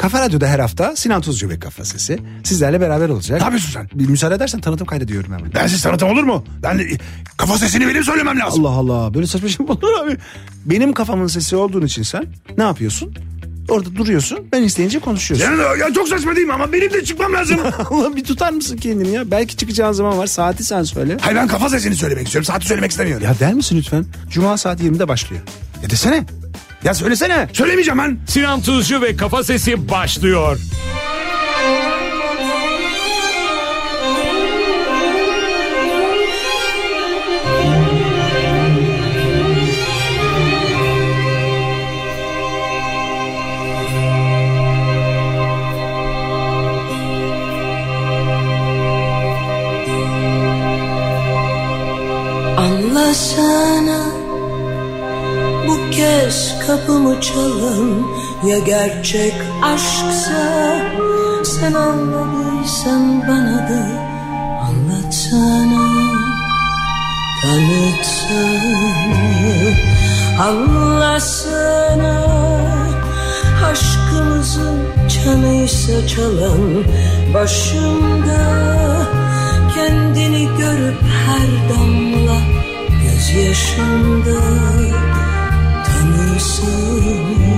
Kafa Radyo'da her hafta Sinan Tuzcu ve Kafa Sesi sizlerle beraber olacak. Ne yapıyorsun sen? Bir müsaade edersen tanıtım kaydediyorum hemen. Bensiz tanıtım olur mu? Ben de- kafa sesini benim söylemem lazım. Allah Allah böyle saçma şey mi olur abi? Benim kafamın sesi olduğun için sen ne yapıyorsun? Orada duruyorsun ben isteyince konuşuyorsun. Yani, ya çok saçma değil mi ama benim de çıkmam lazım. Allah bir tutar mısın kendini ya? Belki çıkacağın zaman var saati sen söyle. Hayır ben kafa sesini söylemek istiyorum. Saati söylemek istemiyorum. Ya der misin lütfen? Cuma saat 20'de başlıyor. Ya desene. Ya söylesene. Söylemeyeceğim ben. Sinan Tuzcu ve Kafa Sesi başlıyor. Anlasana kez kapımı çalın. Ya gerçek aşksa sen anladıysan bana da anlatsana. Tanıtsana anlasana. Aşkımızın canıysa çalan başımda kendini görüp her damla gözyaşımda. tanısın Aşk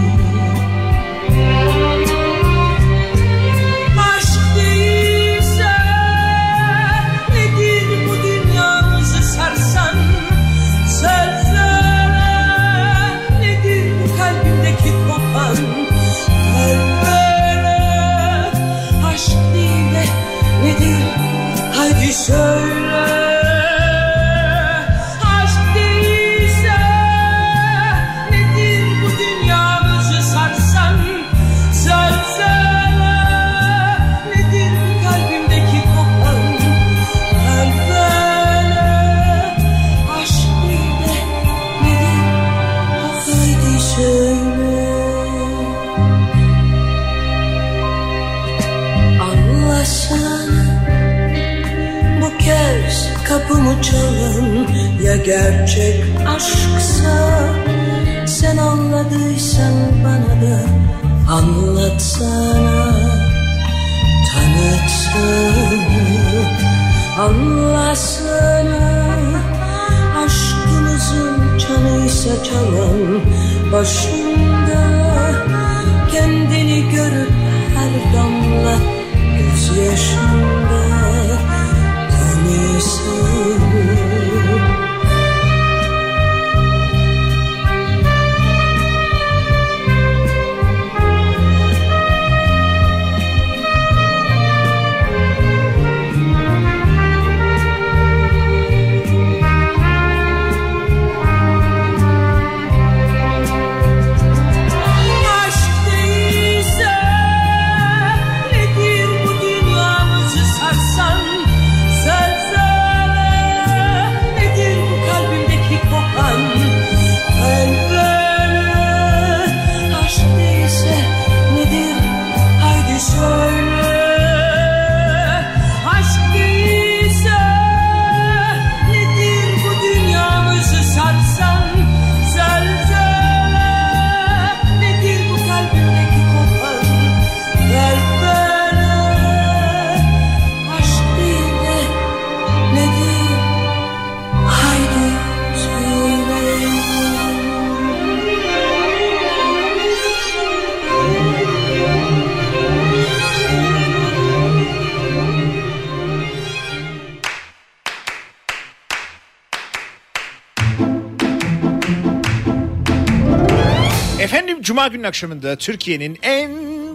günün akşamında Türkiye'nin en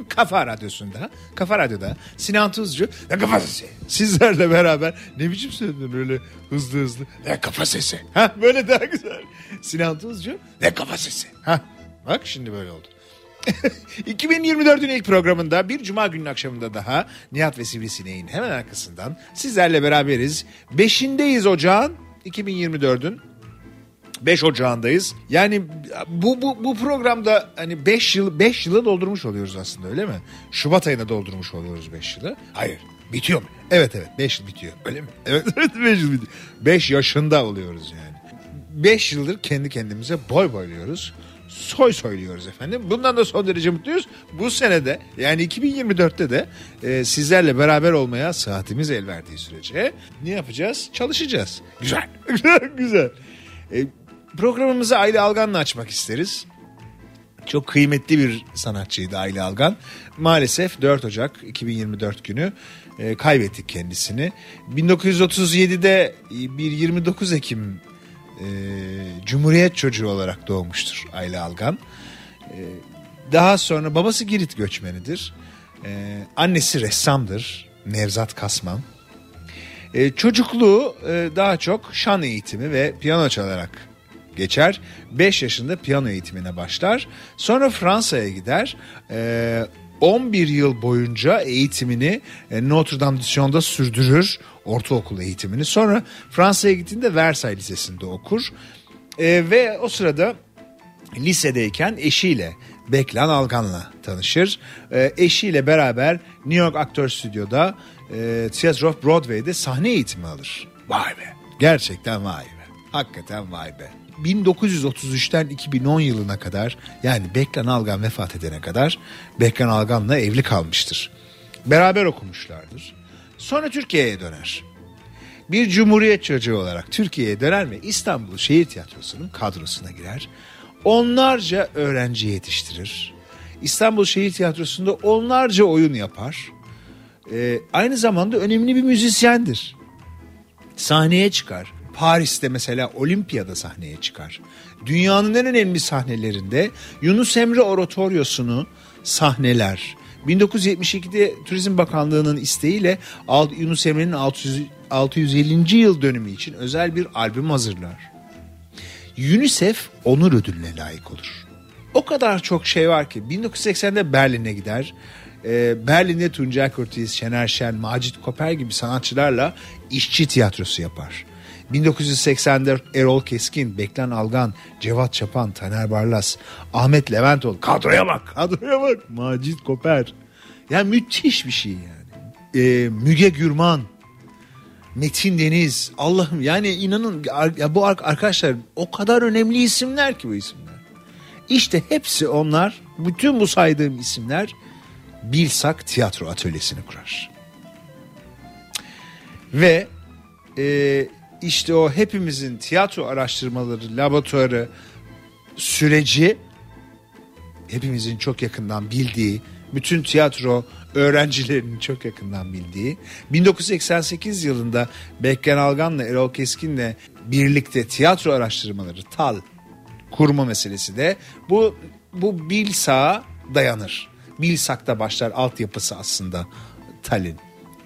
kafa radyosunda, kafa radyoda Sinan Tuzcu ve kafa sesi. Sizlerle beraber ne biçim söyledin öyle hızlı hızlı ve kafa sesi. Ha böyle daha güzel. Sinan Tuzcu ve kafa sesi. Ha bak şimdi böyle oldu. 2024'ün ilk programında bir cuma günün akşamında daha Nihat ve Sivrisineğin hemen arkasından sizlerle beraberiz. Beşindeyiz ocağın 2024'ün 5 Ocağı'ndayız. Yani bu bu bu programda hani 5 yıl 5 yılı doldurmuş oluyoruz aslında öyle mi? Şubat ayına doldurmuş oluyoruz 5 yılı. Hayır. Bitiyor mu? Evet evet 5 yıl bitiyor. Öyle mi? Evet evet 5 yıl bitiyor. 5 yaşında oluyoruz yani. 5 yıldır kendi kendimize boy boyluyoruz. soy soyluyoruz efendim. Bundan da son derece mutluyuz. Bu senede yani 2024'te de e, sizlerle beraber olmaya saatimiz el verdiği sürece ne yapacağız? Çalışacağız. Güzel. Güzel. E, programımızı Aile Algan'la açmak isteriz. Çok kıymetli bir sanatçıydı Ayla Algan. Maalesef 4 Ocak 2024 günü e, kaybettik kendisini. 1937'de bir 29 Ekim e, Cumhuriyet çocuğu olarak doğmuştur Ayla Algan. E, daha sonra babası Girit göçmenidir. E, annesi ressamdır Nevzat Kasman. E, çocukluğu e, daha çok şan eğitimi ve piyano çalarak geçer. 5 yaşında piyano eğitimine başlar. Sonra Fransa'ya gider. E, 11 yıl boyunca eğitimini e, Notre Dame de Sion'da sürdürür. Ortaokul eğitimini. Sonra Fransa'ya gittiğinde Versailles Lisesi'nde okur. E, ve o sırada lisedeyken eşiyle Beklan Algan'la tanışır. E, eşiyle beraber New York Aktör Stüdyo'da e, Theatre of Broadway'de sahne eğitimi alır. Vay be. Gerçekten vay. Hakikaten vay be. 1933'ten 2010 yılına kadar yani Beklan Algan vefat edene kadar Beklan Algan'la evli kalmıştır. Beraber okumuşlardır. Sonra Türkiye'ye döner. Bir cumhuriyet çocuğu olarak Türkiye'ye döner ve İstanbul Şehir Tiyatrosu'nun kadrosuna girer. Onlarca öğrenci yetiştirir. İstanbul Şehir Tiyatrosu'nda onlarca oyun yapar. Ee, aynı zamanda önemli bir müzisyendir. Sahneye çıkar. Paris'te mesela Olimpiyada sahneye çıkar. Dünyanın en önemli sahnelerinde Yunus Emre Oratoryosu'nu sahneler. 1972'de Turizm Bakanlığı'nın isteğiyle Yunus Emre'nin 600, 650. yıl dönümü için özel bir albüm hazırlar. UNICEF onur ödülüne layık olur. O kadar çok şey var ki 1980'de Berlin'e gider. Ee, Berlin'de Tuncay Kurtiz, Şener Şen, Macit Koper gibi sanatçılarla işçi tiyatrosu yapar. 1980'de Erol Keskin, Beklan Algan, Cevat Çapan, Taner Barlas, Ahmet Leventol. Kadroya bak, kadroya bak. Macit Koper. Yani müthiş bir şey yani. Ee, Müge Gürman, Metin Deniz. Allah'ım yani inanın ya bu arkadaşlar o kadar önemli isimler ki bu isimler. İşte hepsi onlar, bütün bu saydığım isimler Bilsak Tiyatro Atölyesi'ni kurar. Ve e, işte o hepimizin tiyatro araştırmaları, laboratuvarı süreci hepimizin çok yakından bildiği, bütün tiyatro öğrencilerinin çok yakından bildiği 1988 yılında Bekken Algan'la Erol Keskin'le birlikte tiyatro araştırmaları TAL kurma meselesi de bu bu Bilsak'a dayanır. Bilsak'ta başlar altyapısı aslında TAL'in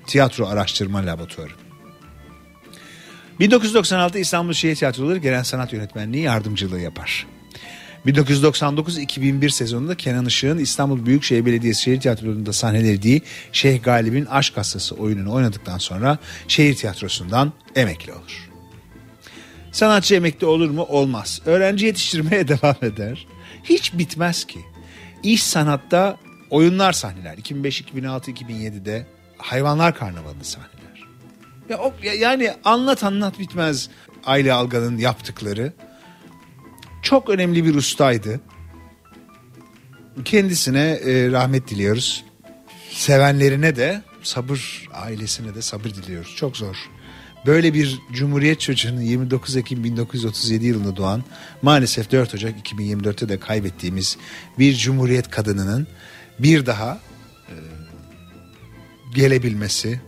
tiyatro araştırma laboratuvarı. 1996 İstanbul Şehir Tiyatroları Genel Sanat Yönetmenliği yardımcılığı yapar. 1999-2001 sezonunda Kenan Işık'ın İstanbul Büyükşehir Belediyesi Şehir Tiyatroları'nda sahnelediği Şeyh Galip'in Aşk Hastası oyununu oynadıktan sonra şehir tiyatrosundan emekli olur. Sanatçı emekli olur mu? Olmaz. Öğrenci yetiştirmeye devam eder. Hiç bitmez ki. İş sanatta oyunlar sahneler. 2005, 2006, 2007'de Hayvanlar Karnavalı'nı sahneler. Ya, o, yani anlat anlat bitmez Ayla Algan'ın yaptıkları. Çok önemli bir ustaydı. Kendisine e, rahmet diliyoruz. Sevenlerine de sabır, ailesine de sabır diliyoruz. Çok zor. Böyle bir Cumhuriyet çocuğunun 29 Ekim 1937 yılında doğan maalesef 4 Ocak 2024'te de kaybettiğimiz bir Cumhuriyet kadınının bir daha e, gelebilmesi,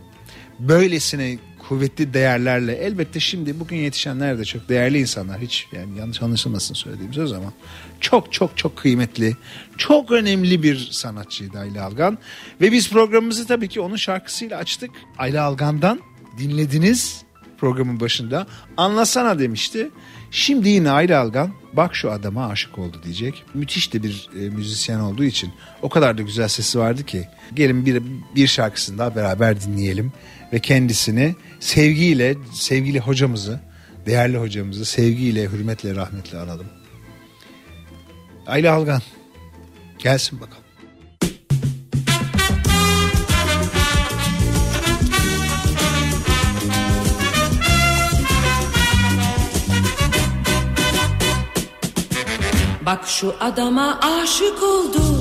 böylesine kuvvetli değerlerle elbette şimdi bugün yetişenler de çok değerli insanlar. Hiç yani yanlış anlaşılmasın söylediğim söz ama çok çok çok kıymetli çok önemli bir sanatçıydı Ayla Algan. Ve biz programımızı tabii ki onun şarkısıyla açtık. Ayla Algan'dan dinlediniz programın başında. Anlasana demişti. Şimdi yine Ayla Algan bak şu adama aşık oldu diyecek. Müthiş de bir e, müzisyen olduğu için o kadar da güzel sesi vardı ki. Gelin bir, bir şarkısını daha beraber dinleyelim ve kendisini sevgiyle, sevgili hocamızı, değerli hocamızı sevgiyle, hürmetle, rahmetle analım. Ayla Algan gelsin bakalım. Bak şu adama aşık oldu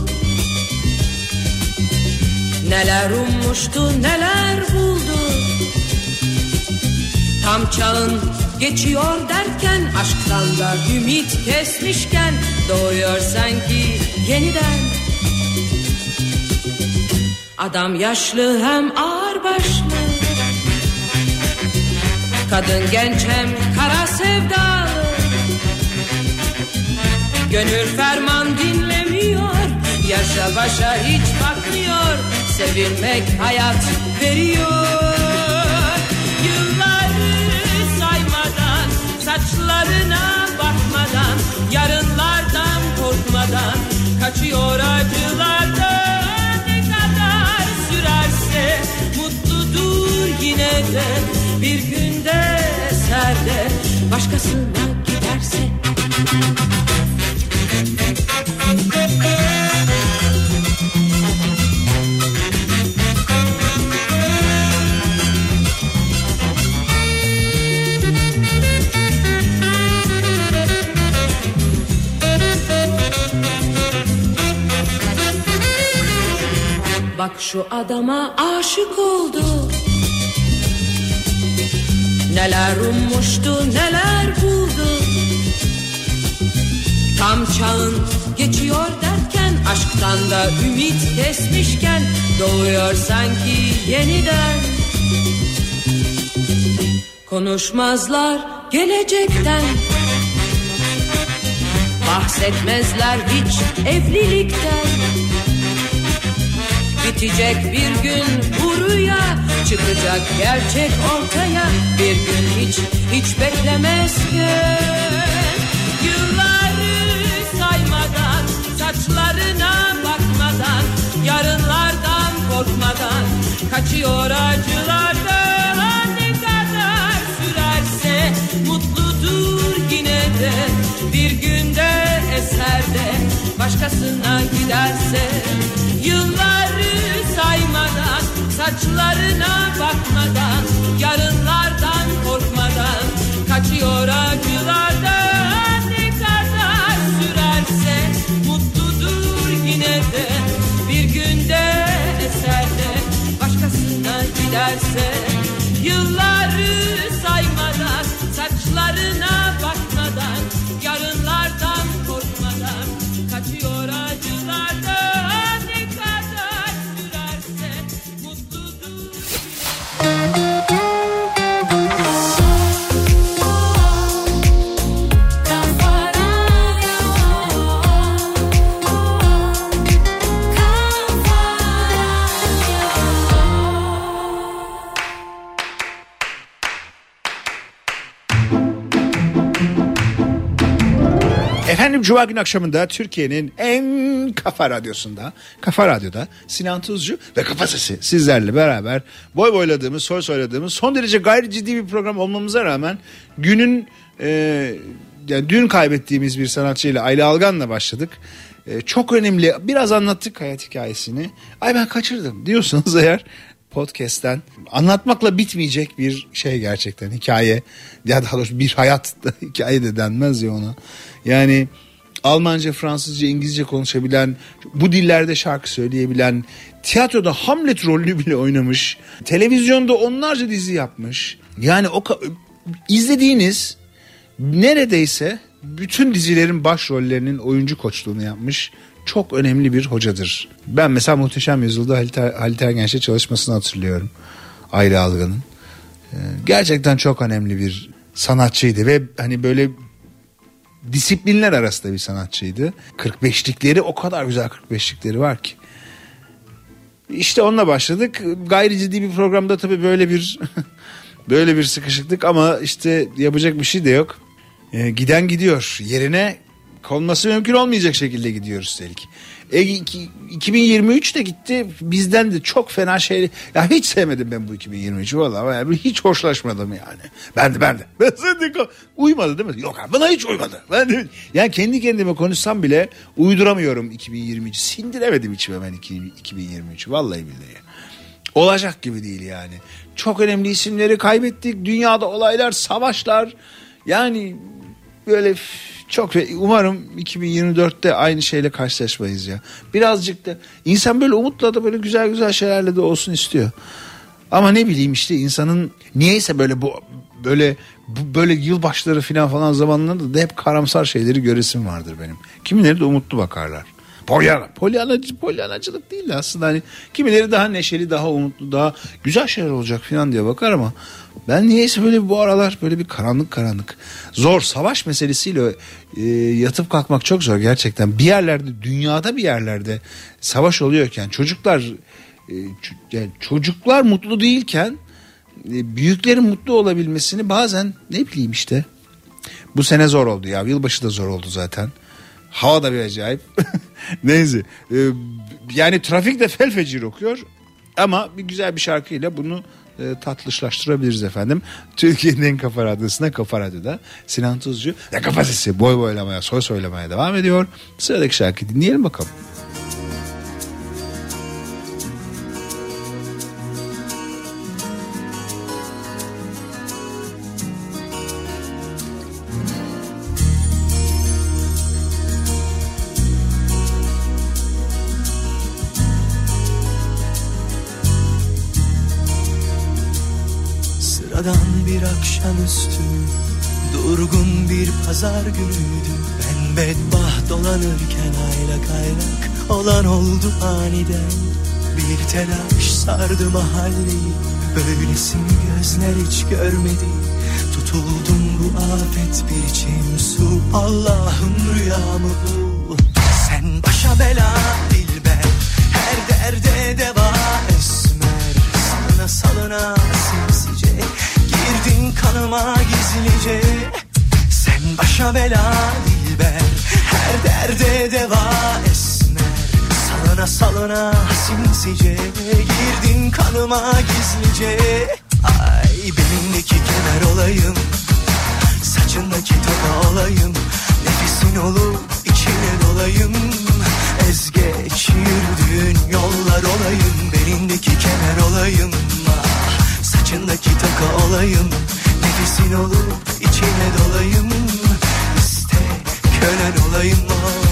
Neler ummuştu neler buldu? Tam çağın geçiyor derken Aşktan da ümit kesmişken Doğuyor sanki yeniden. Adam yaşlı hem ağır başlı. Kadın genç hem kara sevdalı. Gönül ferman dinlemiyor Yaşa başa hiç bakmıyor Sevilmek hayat veriyor. Yılları saymadan Saçlarına bakmadan Yarınlardan korkmadan Kaçıyor acılardan Ne kadar sürerse Mutludur yine de. Bir günde eserde Başkasına giderse şu adama aşık oldu. Neler ummuştu neler buldu. Tam çağın geçiyor derken Aşktan da ümit kesmişken Doğuyor sanki yeniden. Konuşmazlar gelecekten. Bahsetmezler hiç evlilikten Bitecek bir gün bu rüya. Çıkacak gerçek ortaya. Bir gün hiç hiç beklemezken Yılları saymadan Saçlarına bakmadan Yarınlardan korkmadan Kaçıyor acılardan Ne kadar sürerse Mutludur yine de. Bir günde eserde Başkasına giderse Saçlarına Cuma günü akşamında Türkiye'nin en kafa radyosunda, Kafa Radyo'da Sinan Tuzcu ve Kafa Sesi sizlerle beraber boy boyladığımız, soy soyladığımız son derece gayri ciddi bir program olmamıza rağmen günün e, yani dün kaybettiğimiz bir sanatçıyla Ayla Algan'la başladık. E, çok önemli biraz anlattık hayat hikayesini. Ay ben kaçırdım diyorsanız eğer podcast'ten anlatmakla bitmeyecek bir şey gerçekten hikaye ya daha doğrusu bir hayat hikaye de denmez ya ona. Yani Almanca, Fransızca, İngilizce konuşabilen, bu dillerde şarkı söyleyebilen, tiyatroda Hamlet rolünü bile oynamış, televizyonda onlarca dizi yapmış. Yani o izlediğiniz neredeyse bütün dizilerin başrollerinin oyuncu koçluğunu yapmış çok önemli bir hocadır. Ben mesela Muhteşem Yüzyılda Halit, Er- Ergenç'le çalışmasını hatırlıyorum. Ayla Algan'ın. Ee, Gerçekten çok önemli bir sanatçıydı ve hani böyle disiplinler arasında bir sanatçıydı. 45'likleri o kadar güzel 45'likleri var ki. İşte onunla başladık. Gayri ciddi bir programda tabii böyle bir böyle bir sıkışıklık ama işte yapacak bir şey de yok. Ee, giden gidiyor. Yerine konması mümkün olmayacak şekilde gidiyoruz üstelik. E, iki- 2023 de gitti. Bizden de çok fena şey. Ya hiç sevmedim ben bu 2023'ü vallahi. Yani hiç hoşlaşmadım yani. Ben de ben de. Ben de uymadı değil mi? Yok abi bana hiç uymadı. Ben de, yani kendi kendime konuşsam bile uyduramıyorum 2023'ü. Sindiremedim içime ben 2023'ü. Vallahi billahi. Olacak gibi değil yani. Çok önemli isimleri kaybettik. Dünyada olaylar, savaşlar. Yani böyle Çok ve umarım 2024'te aynı şeyle karşılaşmayız ya. Birazcık da insan böyle umutla da böyle güzel güzel şeylerle de olsun istiyor. Ama ne bileyim işte insanın niyeyse böyle bu böyle bu, böyle yılbaşları falan falan zamanlarında da hep karamsar şeyleri göresim vardır benim. Kimileri de umutlu bakarlar. Polyana, polyanacı, polyanacılık değil de aslında hani kimileri daha neşeli, daha umutlu, daha güzel şeyler olacak falan diye bakar ama ben niyeyse böyle bu aralar böyle bir karanlık karanlık. Zor savaş meselesiyle e, yatıp kalkmak çok zor gerçekten. Bir yerlerde dünyada bir yerlerde savaş oluyorken çocuklar e, yani çocuklar mutlu değilken e, büyüklerin mutlu olabilmesini bazen ne bileyim işte bu sene zor oldu ya. Yılbaşı da zor oldu zaten. Hava da bir acayip. Neyse. Ee, yani trafik de fel fecir okuyor. Ama bir güzel bir şarkıyla bunu e, tatlışlaştırabiliriz efendim. Türkiye'nin en kafa radyosuna Kafa Radyo'da Sinan Tuzcu ve Kafa Sesi boy boylamaya soy söylemeye devam ediyor. Sıradaki şarkıyı dinleyelim bakalım. Dolanırken aylak aylak Olan oldu aniden. Bir telaş sardı mahalleyi Böylesini gözler hiç görmedi. Tutuldum bu afet bir içim su Allah'ım rüyamı bu. Sen başa bela dilber Her derde deva esmer. Salına salına sinsice Girdin kanıma gizlice. Sen başa bela dilber Her derde deva esmer. Salına salına sinsice Girdin kanıma gizlice. Ay belimdeki kemer olayım. Saçındaki toka olayım. Nefesin olup içine dolayım. Ezgeç yürüdüğün yollar olayım. Belindeki kemer olayım. Saçındaki toka olayım. Nefesin olup içine dolayım. İste kölen olayım ah.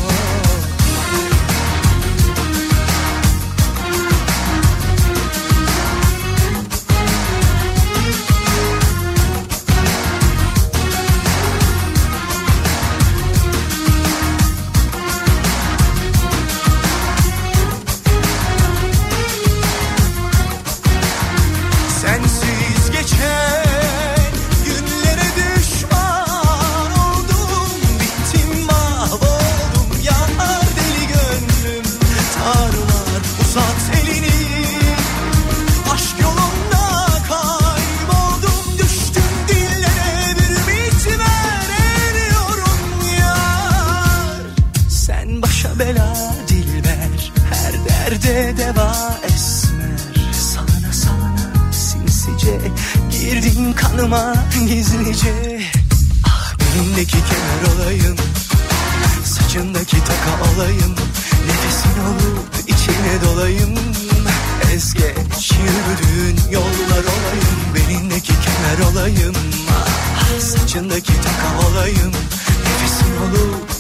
Saçındaki taka olayım Nefesin olup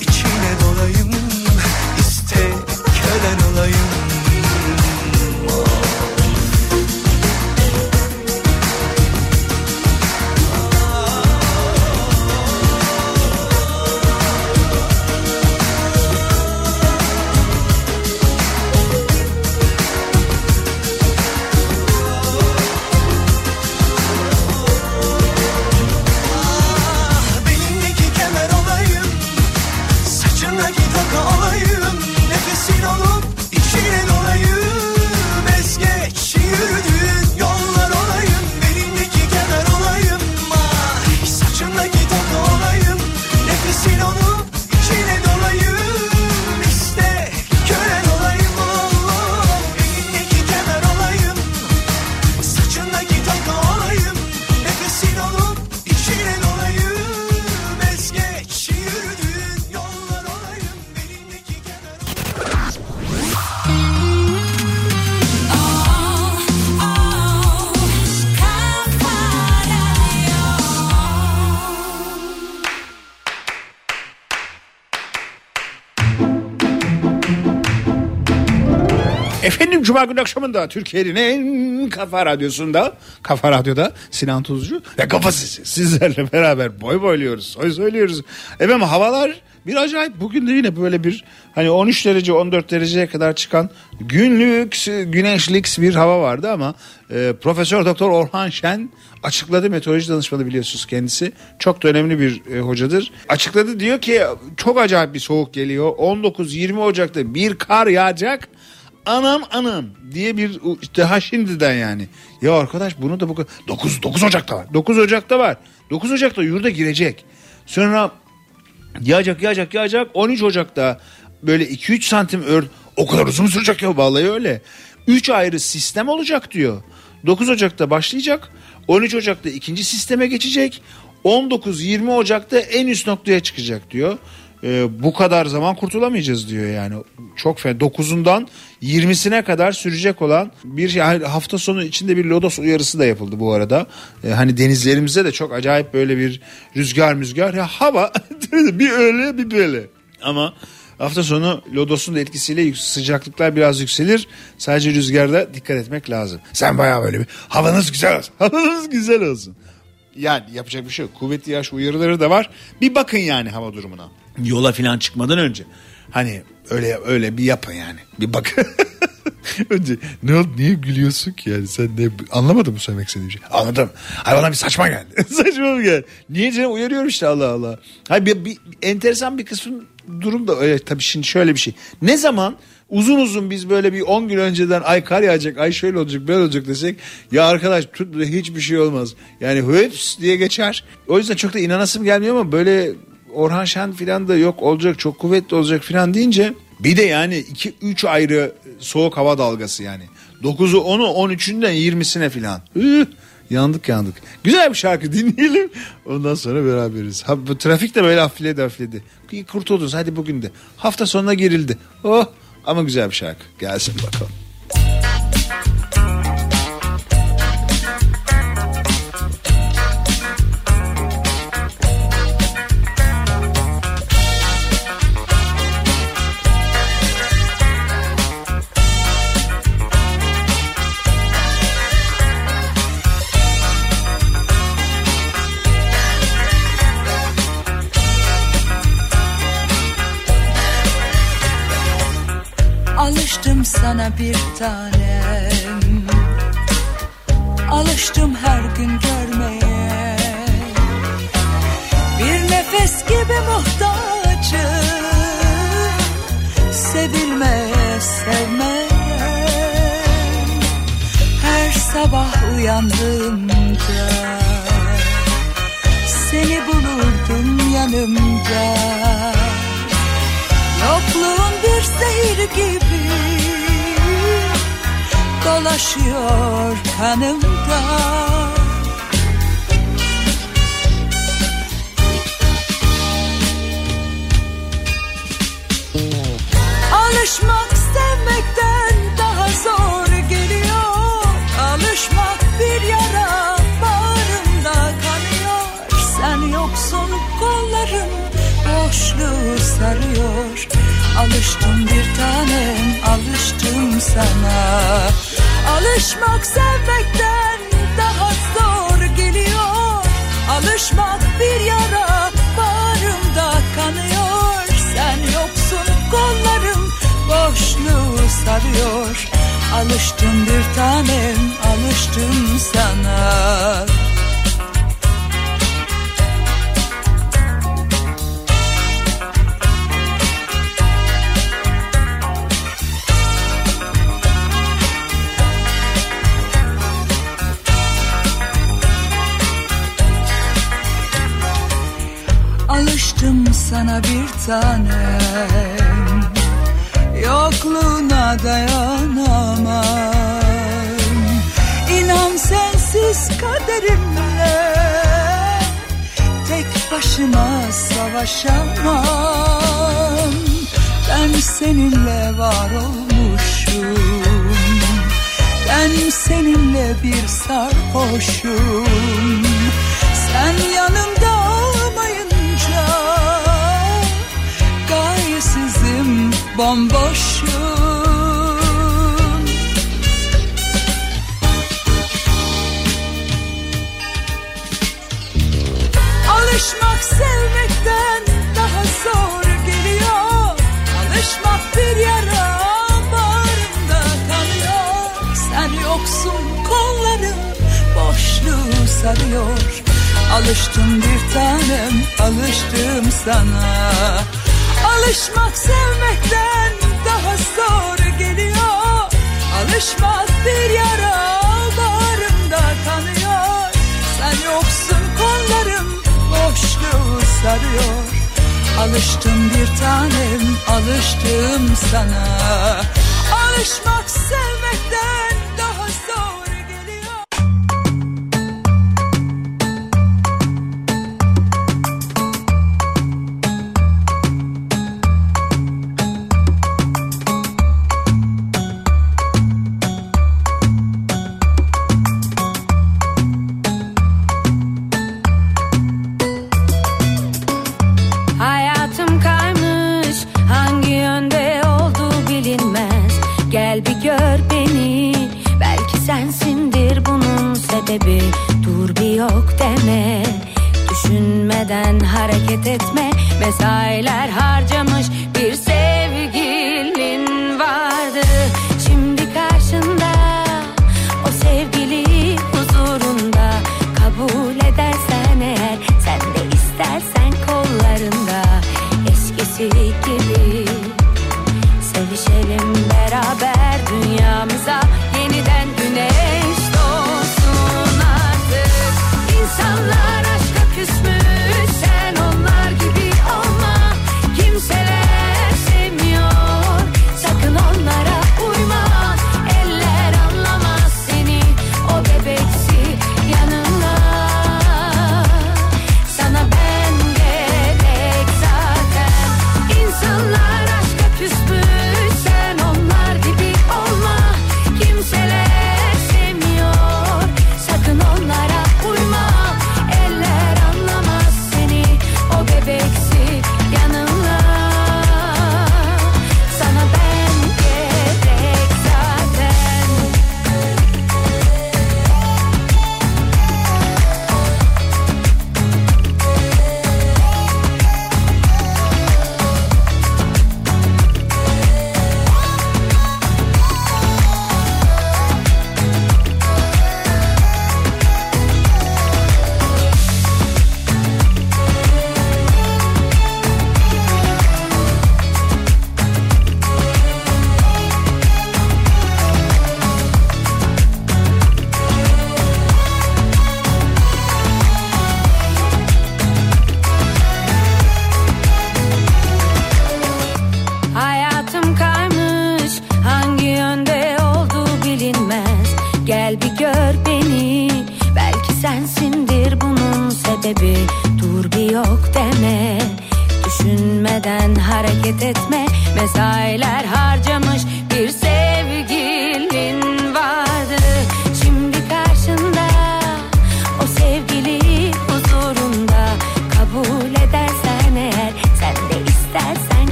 Cuma günü akşamında Türkiye'nin en kafa radyosunda, kafa radyoda Sinan Tuzcu ve kafa sizlerle beraber boy boyluyoruz, soy söylüyoruz. Efendim havalar bir acayip. Bugün de yine böyle bir hani 13 derece 14 dereceye kadar çıkan günlük güneşlik bir hava vardı ama e, Profesör Doktor Orhan Şen açıkladı meteoroloji danışmanı biliyorsunuz kendisi. Çok da önemli bir e, hocadır. Açıkladı diyor ki çok acayip bir soğuk geliyor. 19-20 Ocak'ta bir kar yağacak anam anam diye bir işte ha şimdiden yani. Ya arkadaş bunu da bu kadar 9 9 Ocak'ta var. 9 Ocak'ta var. 9 Ocak'ta yurda girecek. Sonra yağacak yağacak yağacak 13 Ocak'ta böyle 2-3 santim ör o kadar uzun sürecek ya vallahi öyle. 3 ayrı sistem olacak diyor. 9 Ocak'ta başlayacak. 13 Ocak'ta ikinci sisteme geçecek. 19-20 Ocak'ta en üst noktaya çıkacak diyor. Ee, bu kadar zaman kurtulamayacağız diyor yani. Çok fena. 9'undan 20'sine kadar sürecek olan bir şey. hafta sonu içinde bir lodos uyarısı da yapıldı bu arada. Ee, hani denizlerimizde de çok acayip böyle bir rüzgar müzgar. Ya hava bir öyle bir böyle. Ama hafta sonu lodosun da etkisiyle sıcaklıklar biraz yükselir. Sadece rüzgarda dikkat etmek lazım. Sen bayağı böyle bir havanız güzel olsun. Havanız güzel olsun. Yani yapacak bir şey yok. Kuvvetli yağış uyarıları da var. Bir bakın yani hava durumuna. Yola falan çıkmadan önce. Hani öyle öyle bir yapın yani. Bir bakın. önce ne oldu niye gülüyorsun ki yani sen ne anlamadın mı söylemek istediğim şey? Anladım. Ay bana bir saçma geldi. saçma mı geldi? Niye canım uyarıyorum işte Allah Allah. Hayır bir, bir, enteresan bir kısmın durum da öyle tabii şimdi şöyle bir şey. Ne zaman uzun uzun biz böyle bir 10 gün önceden ay kar yağacak, ay şöyle olacak, böyle olacak desek ya arkadaş tut hiçbir şey olmaz. Yani hıps diye geçer. O yüzden çok da inanasım gelmiyor ama böyle Orhan Şen filan da yok olacak çok kuvvetli olacak filan deyince bir de yani 2-3 ayrı soğuk hava dalgası yani. 9'u 10'u 13'ünden 20'sine filan. yandık yandık. Güzel bir şarkı dinleyelim. Ondan sonra beraberiz. Ha, bu trafik de böyle hafifledi hafifledi. Kurtuldunuz hadi bugün de. Hafta sonuna gerildi. Oh ama güzel bir şarkı. Gelsin bakalım. Sana bir tanem. Alıştım her gün görmeye. Bir nefes gibi muhtacım Sevilmeye, sevmeye Her sabah uyandığımda Seni bulurdum yanımda. Yokluğun bir zehir gibi Dolaşıyor kanımda Alışmak sevmekten daha zor geliyor. Alışmak bir yara bağrımda kanıyor. Sen yoksun kollarım boşluğu sarıyor. Alıştım bir tanem alıştım sana Alışmak sevmekten daha zor geliyor. Alışmak bir yara bağrımda kanıyor. Sen yoksun kollarım boşluğu sarıyor. Alıştım bir tanem alıştım sana sana bir tanem. Yokluğuna dayanamam. İnan sensiz kaderimle Tek başıma savaşamam. Ben seninle var olmuşum. Ben seninle bir sarhoşum. Sen yanımda çaresizim bomboşum Alışmak sevmekten daha zor geliyor. Alışmak bir yara bağrımda kalıyor. Sen yoksun kollarım boşluğu sarıyor. Alıştım bir tanem, alıştım sana. Alışmak sevmekten daha zor geliyor. Alışmaz bir yara bağrımda kanıyor. Sen yoksun kollarım boşluğu sarıyor. Alıştım bir tanem alıştım sana. Alışmak sevmekten de dur bir yok deme. Düşünmeden hareket etme. Mesailer harcamış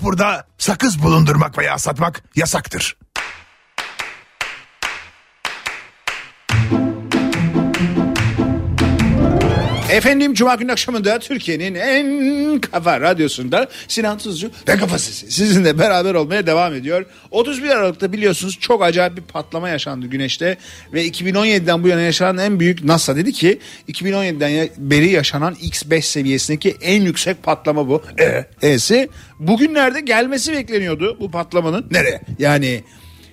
vapurda sakız bulundurmak veya satmak yasaktır. Efendim Cuma günü akşamında Türkiye'nin en kafa radyosunda Sinan Tuzcu ve Kafa Sesi sizinle beraber olmaya devam ediyor. 31 Aralık'ta biliyorsunuz çok acayip bir patlama yaşandı Güneş'te ve 2017'den bu yana yaşanan en büyük NASA dedi ki 2017'den ya- beri yaşanan X5 seviyesindeki en yüksek patlama bu. E, E'si bugünlerde gelmesi bekleniyordu bu patlamanın. Nereye? Yani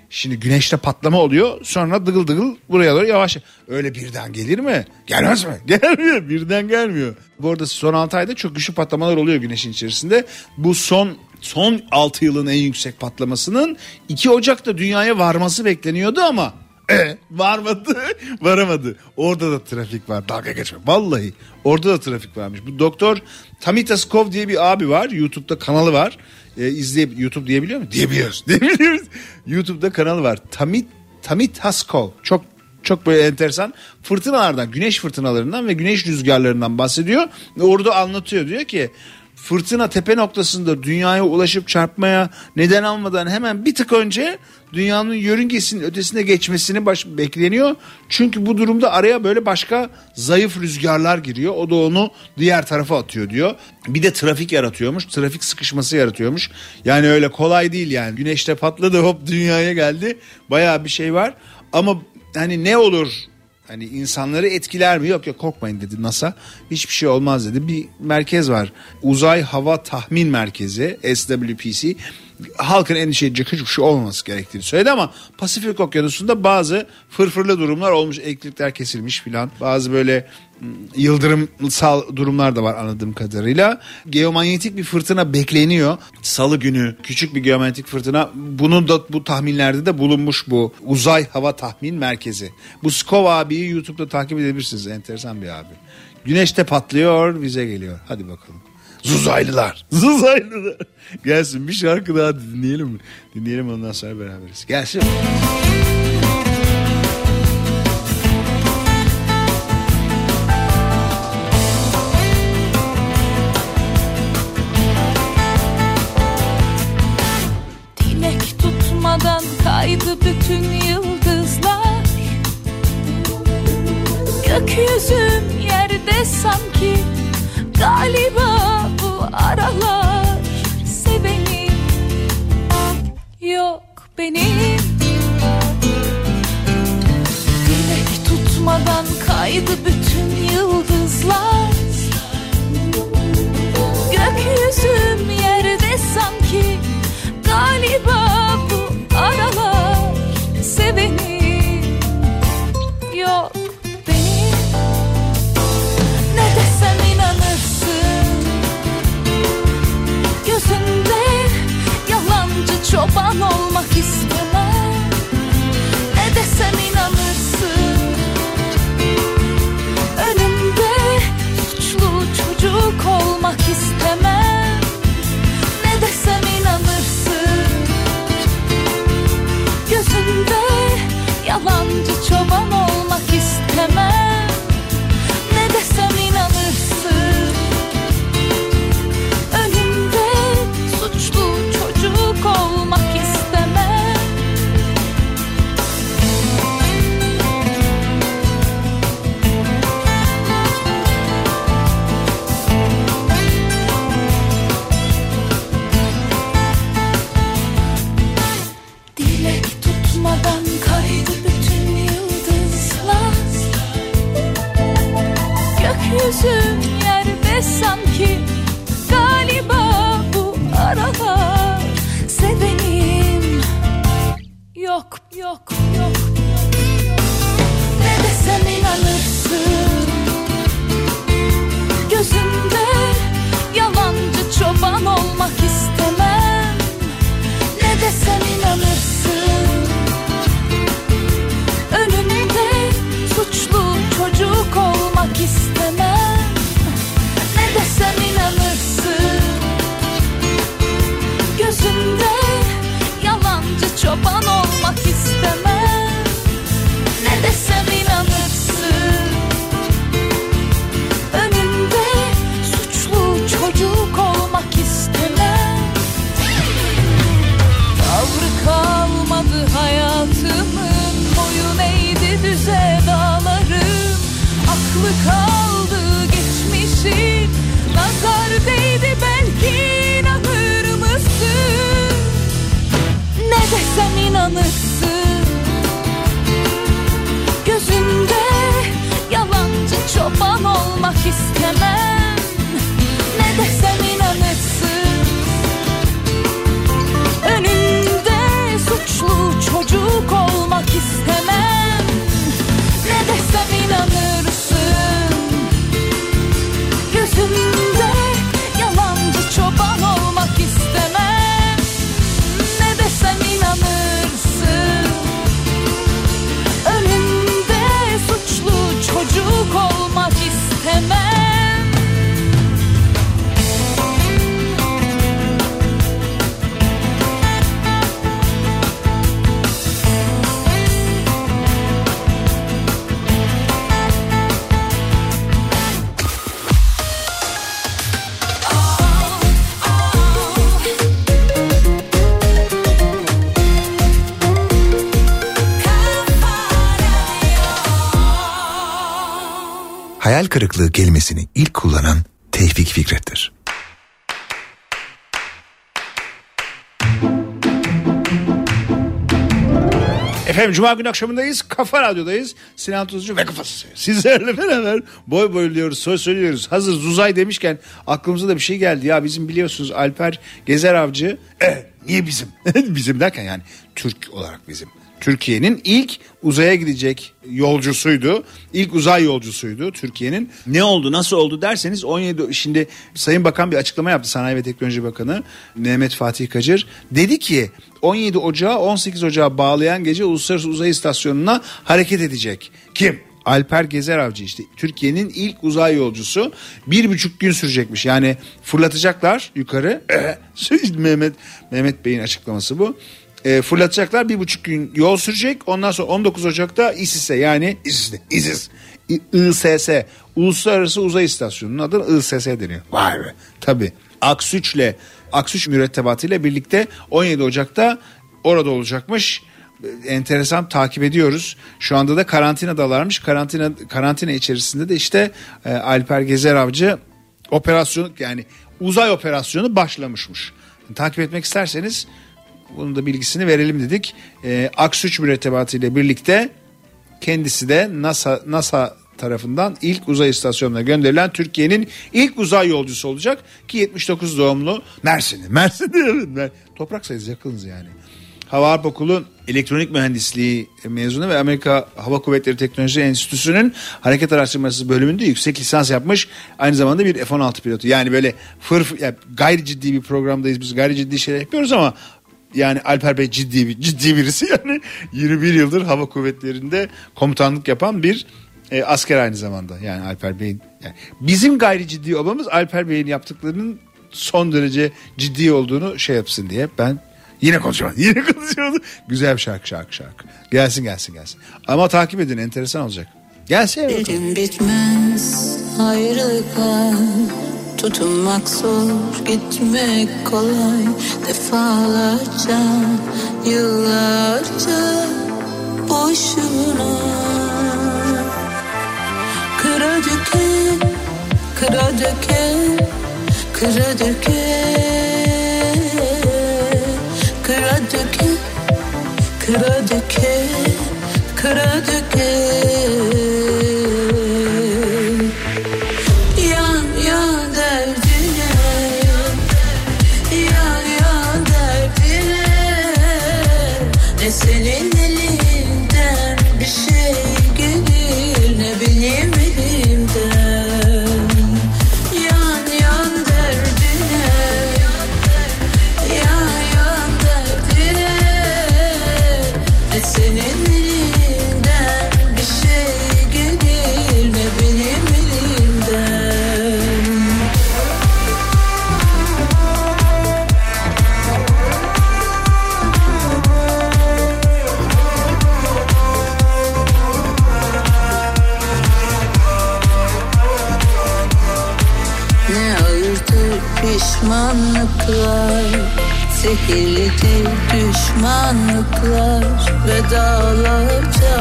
Şimdi güneşte patlama oluyor sonra dıgıl dıgıl buraya doğru yavaş. Öyle birden gelir mi? Gelmez mi? Gelmiyor birden gelmiyor. Bu arada son 6 ayda çok güçlü patlamalar oluyor güneşin içerisinde. Bu son son 6 yılın en yüksek patlamasının 2 Ocak'ta dünyaya varması bekleniyordu ama e, varmadı varamadı. Orada da trafik var dalga geçme. Vallahi orada da trafik varmış. Bu doktor Tamitaskov diye bir abi var. YouTube'da kanalı var. E, izleyip YouTube diyebiliyor mu? Diyebiliyoruz. Diyebiliyoruz. YouTube'da kanalı var. Tamit Tamitaskov. Çok çok böyle enteresan fırtınalardan, güneş fırtınalarından ve güneş rüzgarlarından bahsediyor. Orada anlatıyor. Diyor ki fırtına tepe noktasında dünyaya ulaşıp çarpmaya neden almadan hemen bir tık önce dünyanın yörüngesinin ötesine geçmesini baş, bekleniyor. Çünkü bu durumda araya böyle başka zayıf rüzgarlar giriyor. O da onu diğer tarafa atıyor diyor. Bir de trafik yaratıyormuş. Trafik sıkışması yaratıyormuş. Yani öyle kolay değil yani. Güneşte patladı hop dünyaya geldi. Bayağı bir şey var. Ama hani ne olur Hani insanları etkiler mi? Yok yok korkmayın dedi NASA. Hiçbir şey olmaz dedi. Bir merkez var. Uzay Hava Tahmin Merkezi SWPC. Halkın endişe edecek hiçbir şey olmaması gerektiğini söyledi ama Pasifik Okyanusu'nda bazı fırfırlı durumlar olmuş. Elektrikler kesilmiş filan. Bazı böyle mm, yıldırımsal durumlar da var anladığım kadarıyla. Geomanyetik bir fırtına bekleniyor. Salı günü küçük bir geomanyetik fırtına. Bunun da bu tahminlerde de bulunmuş bu uzay hava tahmin merkezi. Bu Skov abiyi YouTube'da takip edebilirsiniz. Enteresan bir abi. Güneşte patlıyor bize geliyor. Hadi bakalım. Zuzaylılar. Zuzaylılar. Gelsin bir şarkı daha dinleyelim mi? Dinleyelim ondan sonra beraberiz. Gelsin. 握住 Hayal kırıklığı kelimesini ilk kullanan Tevfik Fikret'tir. Efendim Cuma günü akşamındayız. Kafa Radyo'dayız. Sinan Tuzcu ve Kafası. Sizlerle beraber boy boyluyoruz, söz söylüyoruz. Hazır Zuzay demişken aklımıza da bir şey geldi. Ya bizim biliyorsunuz Alper Gezer Avcı. Eh, niye bizim? bizim derken yani Türk olarak bizim. Türkiye'nin ilk uzaya gidecek yolcusuydu. İlk uzay yolcusuydu Türkiye'nin. Ne oldu nasıl oldu derseniz 17 şimdi Sayın Bakan bir açıklama yaptı Sanayi ve Teknoloji Bakanı Mehmet Fatih Kacır. Dedi ki 17 Ocağı 18 Ocağı bağlayan gece Uluslararası Uzay İstasyonu'na hareket edecek. Kim? Alper Gezer Avcı işte Türkiye'nin ilk uzay yolcusu bir buçuk gün sürecekmiş yani fırlatacaklar yukarı Mehmet Mehmet Bey'in açıklaması bu e, fırlatacaklar bir buçuk gün yol sürecek ondan sonra 19 Ocak'ta İSİS'e yani İSİS'te İSİS ISS Uluslararası Uzay İstasyonu'nun adı ISS deniyor. Vay be tabi Aksüç'le Aksüç mürettebatıyla birlikte 17 Ocak'ta orada olacakmış enteresan takip ediyoruz. Şu anda da karantinadalarmış. Karantina karantina içerisinde de işte e, Alper Gezer Avcı operasyon yani uzay operasyonu başlamışmış. Takip etmek isterseniz bunun da bilgisini verelim dedik. E, Aksüç mürettebatı ile birlikte kendisi de NASA NASA tarafından ilk uzay istasyonuna gönderilen Türkiye'nin ilk uzay yolcusu olacak ki 79 doğumlu Mersin'i. Mersin'de evet. Mer- Toprak sayısı yakınız yani. Hava Harp Okulu elektronik mühendisliği mezunu ve Amerika Hava Kuvvetleri Teknoloji Enstitüsü'nün hareket araştırması bölümünde yüksek lisans yapmış. Aynı zamanda bir F-16 pilotu. Yani böyle fır, yani gayri ciddi bir programdayız biz gayri ciddi şeyler yapıyoruz ama yani Alper Bey ciddi bir ciddi birisi yani 21 yıldır hava kuvvetlerinde komutanlık yapan bir e, asker aynı zamanda. Yani Alper Bey'in yani bizim gayri ciddi olmamız Alper Bey'in yaptıklarının son derece ciddi olduğunu şey yapsın diye ben yine konuşamadım. Yine konuşamadım. Güzel bir şarkı şarkı şarkı. Gelsin gelsin gelsin. Ama takip edin enteresan olacak. Gelsin bitmez ayrılıklar Tutunmak zor gitmek kolay. Defalarca yıllarca boşuna. Kıra döke, kıra döke, kıra döke. Kıra döke, kıra döke, kıra döke düşmanlıklar Vedalarca,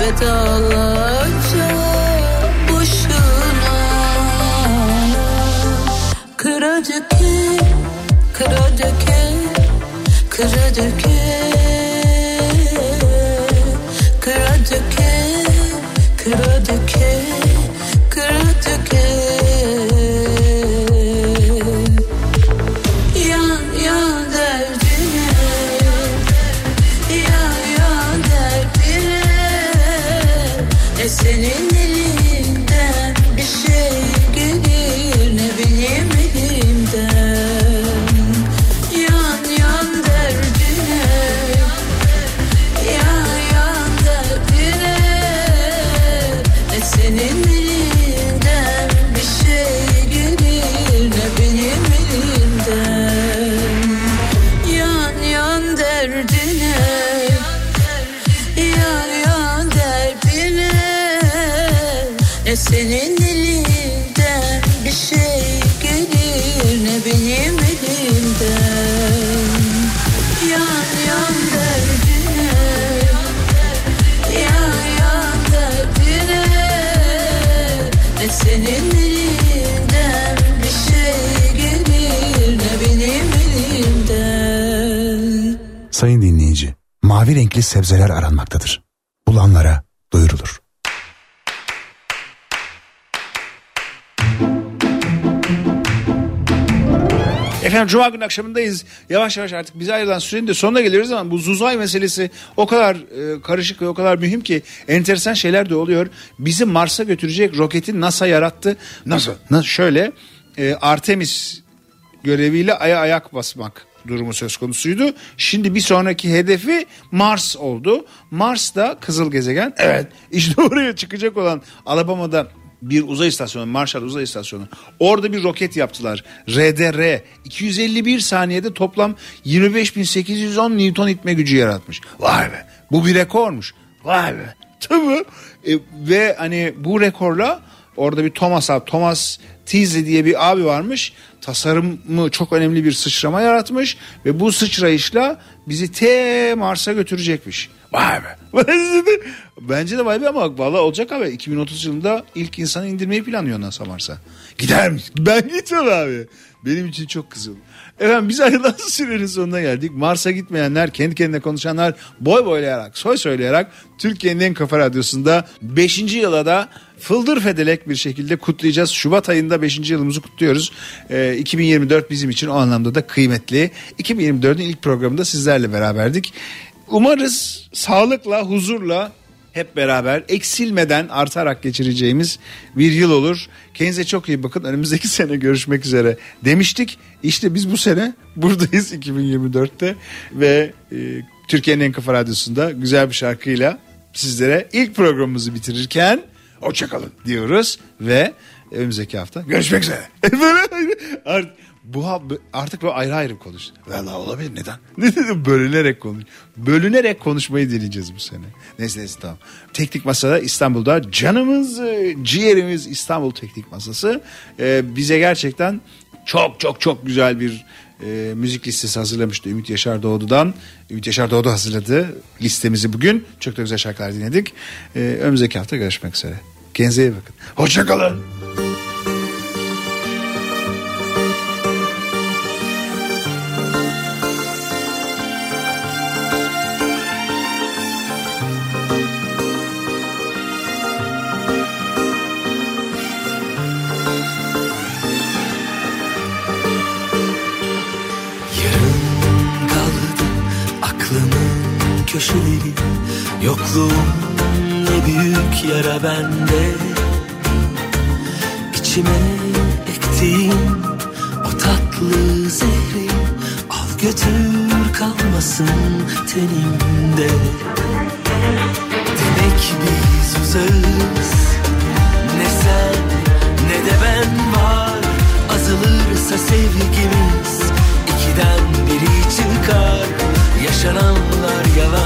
vedalarca Boşuna. Kıra döke, kıra döke Kıra döke renkli sebzeler aranmaktadır. Bulanlara duyurulur. Efendim Cuma günü akşamındayız. Yavaş yavaş artık bize ayrılan sürenin de sonuna geliyoruz ama bu Zuzay meselesi o kadar e, karışık ve o kadar mühim ki enteresan şeyler de oluyor. Bizi Mars'a götürecek roketi NASA yarattı. Nasıl? Nasıl? Şöyle e, Artemis göreviyle aya ayak basmak durumu söz konusuydu. Şimdi bir sonraki hedefi Mars oldu. Mars da kızıl gezegen. Evet işte oraya çıkacak olan Alabama'da bir uzay istasyonu Marshall Uzay İstasyonu. Orada bir roket yaptılar. RDR 251 saniyede toplam 25.810 Newton itme gücü yaratmış. Vay be bu bir rekormuş. Vay be. Tabii. E, ve hani bu rekorla orada bir Thomas abi Thomas Teasley diye bir abi varmış. Tasarımı çok önemli bir sıçrama yaratmış ve bu sıçrayışla bizi te Mars'a götürecekmiş. Vay be. Bence de vay be ama valla olacak abi. 2030 yılında ilk insanı indirmeyi planlıyor NASA Mars'a. Gider mi? Ben gitmem abi. Benim için çok kızıl. Efendim biz ayrılan sürenin sonuna geldik. Mars'a gitmeyenler, kendi kendine konuşanlar boy boylayarak, soy söyleyerek Türkiye'nin en kafa radyosunda 5. yıla da fıldır fedelek bir şekilde kutlayacağız. Şubat ayında 5. yılımızı kutluyoruz. Ee, 2024 bizim için o anlamda da kıymetli. 2024'ün ilk programında sizlerle beraberdik. Umarız sağlıkla, huzurla hep beraber eksilmeden artarak geçireceğimiz bir yıl olur. Kendinize çok iyi bakın. Önümüzdeki sene görüşmek üzere demiştik. İşte biz bu sene buradayız 2024'te ve e, Türkiye'nin en kafa radyosunda güzel bir şarkıyla sizlere ilk programımızı bitirirken hoşçakalın diyoruz ve önümüzdeki hafta görüşmek üzere. Art- bu artık böyle ayrı ayrı konuş. Valla olabilir neden? Ne dedim bölünerek konuş. Bölünerek konuşmayı deneyeceğiz bu sene. Neyse neyse tamam. Teknik Masa'da İstanbul'da canımız e, ciğerimiz İstanbul Teknik Masası. E, bize gerçekten çok çok çok güzel bir e, müzik listesi hazırlamıştı Ümit Yaşar Doğdu'dan. Ümit Yaşar Doğdu hazırladı listemizi bugün. Çok da güzel şarkılar dinledik. E, önümüzdeki hafta görüşmek üzere. Kendinize iyi bakın. Hoşçakalın. Yara bende. İçime ektiğim o tatlı zehri Al götür kalmasın tenimde. Demek biz uzağız. Ne sen ne de ben var. Azalırsa sevgimiz ikiden biri çıkar. Yaşananlar yalansa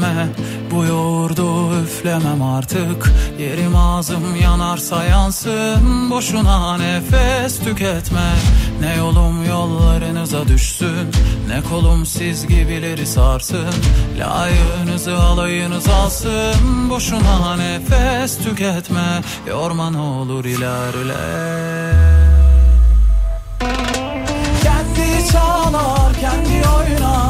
tüketme Bu yoğurdu üflemem artık. Yerim ağzım yanarsa yansın. Boşuna nefes tüketme. Ne yolum yollarınıza düşsün. Ne kolum siz gibileri sarsın. Layığınızı alayınız alsın. Boşuna nefes tüketme. Yorma ne olur ilerle. Kendi çalar, kendi oynar